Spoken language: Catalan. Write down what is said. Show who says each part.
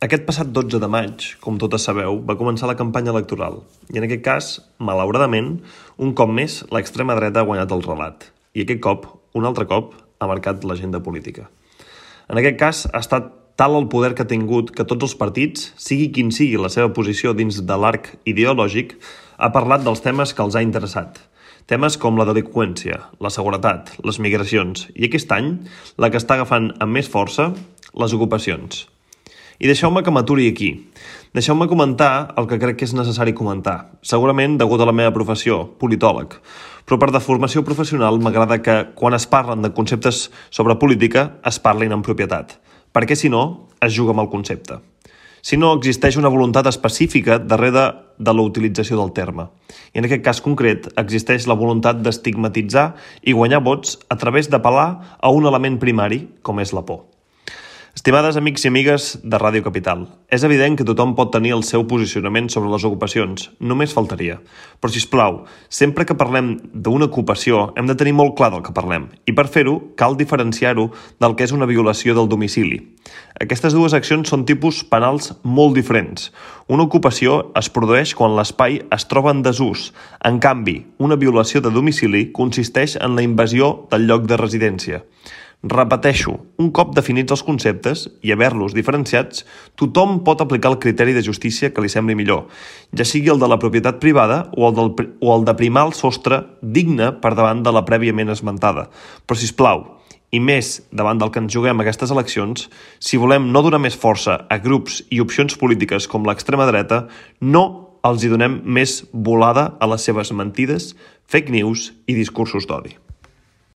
Speaker 1: Aquest passat 12 de maig, com totes sabeu, va començar la campanya electoral i en aquest cas, malauradament, un cop més, l'extrema dreta ha guanyat el relat i aquest cop, un altre cop, ha marcat l'agenda política. En aquest cas, ha estat tal el poder que ha tingut que tots els partits, sigui quin sigui la seva posició dins de l'arc ideològic, ha parlat dels temes que els ha interessat. Temes com la delinqüència, la seguretat, les migracions i aquest any, la que està agafant amb més força, les ocupacions. I deixeu-me que m'aturi aquí. Deixeu-me comentar el que crec que és necessari comentar, segurament degut a la meva professió, politòleg. Però per deformació professional m'agrada que, quan es parlen de conceptes sobre política, es parlin en propietat, perquè si no, es juga amb el concepte. Si no, existeix una voluntat específica darrere de la utilització del terme. I en aquest cas concret, existeix la voluntat d'estigmatitzar i guanyar vots a través d'apel·lar a un element primari, com és la por. Estimades amics i amigues de Ràdio Capital, és evident que tothom pot tenir el seu posicionament sobre les ocupacions, només faltaria. Però, si us plau, sempre que parlem d'una ocupació hem de tenir molt clar del que parlem, i per fer-ho cal diferenciar-ho del que és una violació del domicili. Aquestes dues accions són tipus penals molt diferents. Una ocupació es produeix quan l'espai es troba en desús. En canvi, una violació de domicili consisteix en la invasió del lloc de residència. Repeteixo, un cop definits els conceptes i haver-los diferenciats, tothom pot aplicar el criteri de justícia que li sembli millor, ja sigui el de la propietat privada o el, del, o el de primar el sostre digne per davant de la prèviament esmentada. Però, si plau, i més davant del que ens juguem aquestes eleccions, si volem no donar més força a grups i opcions polítiques com l'extrema dreta, no els hi donem més volada a les seves mentides, fake news i discursos d'odi.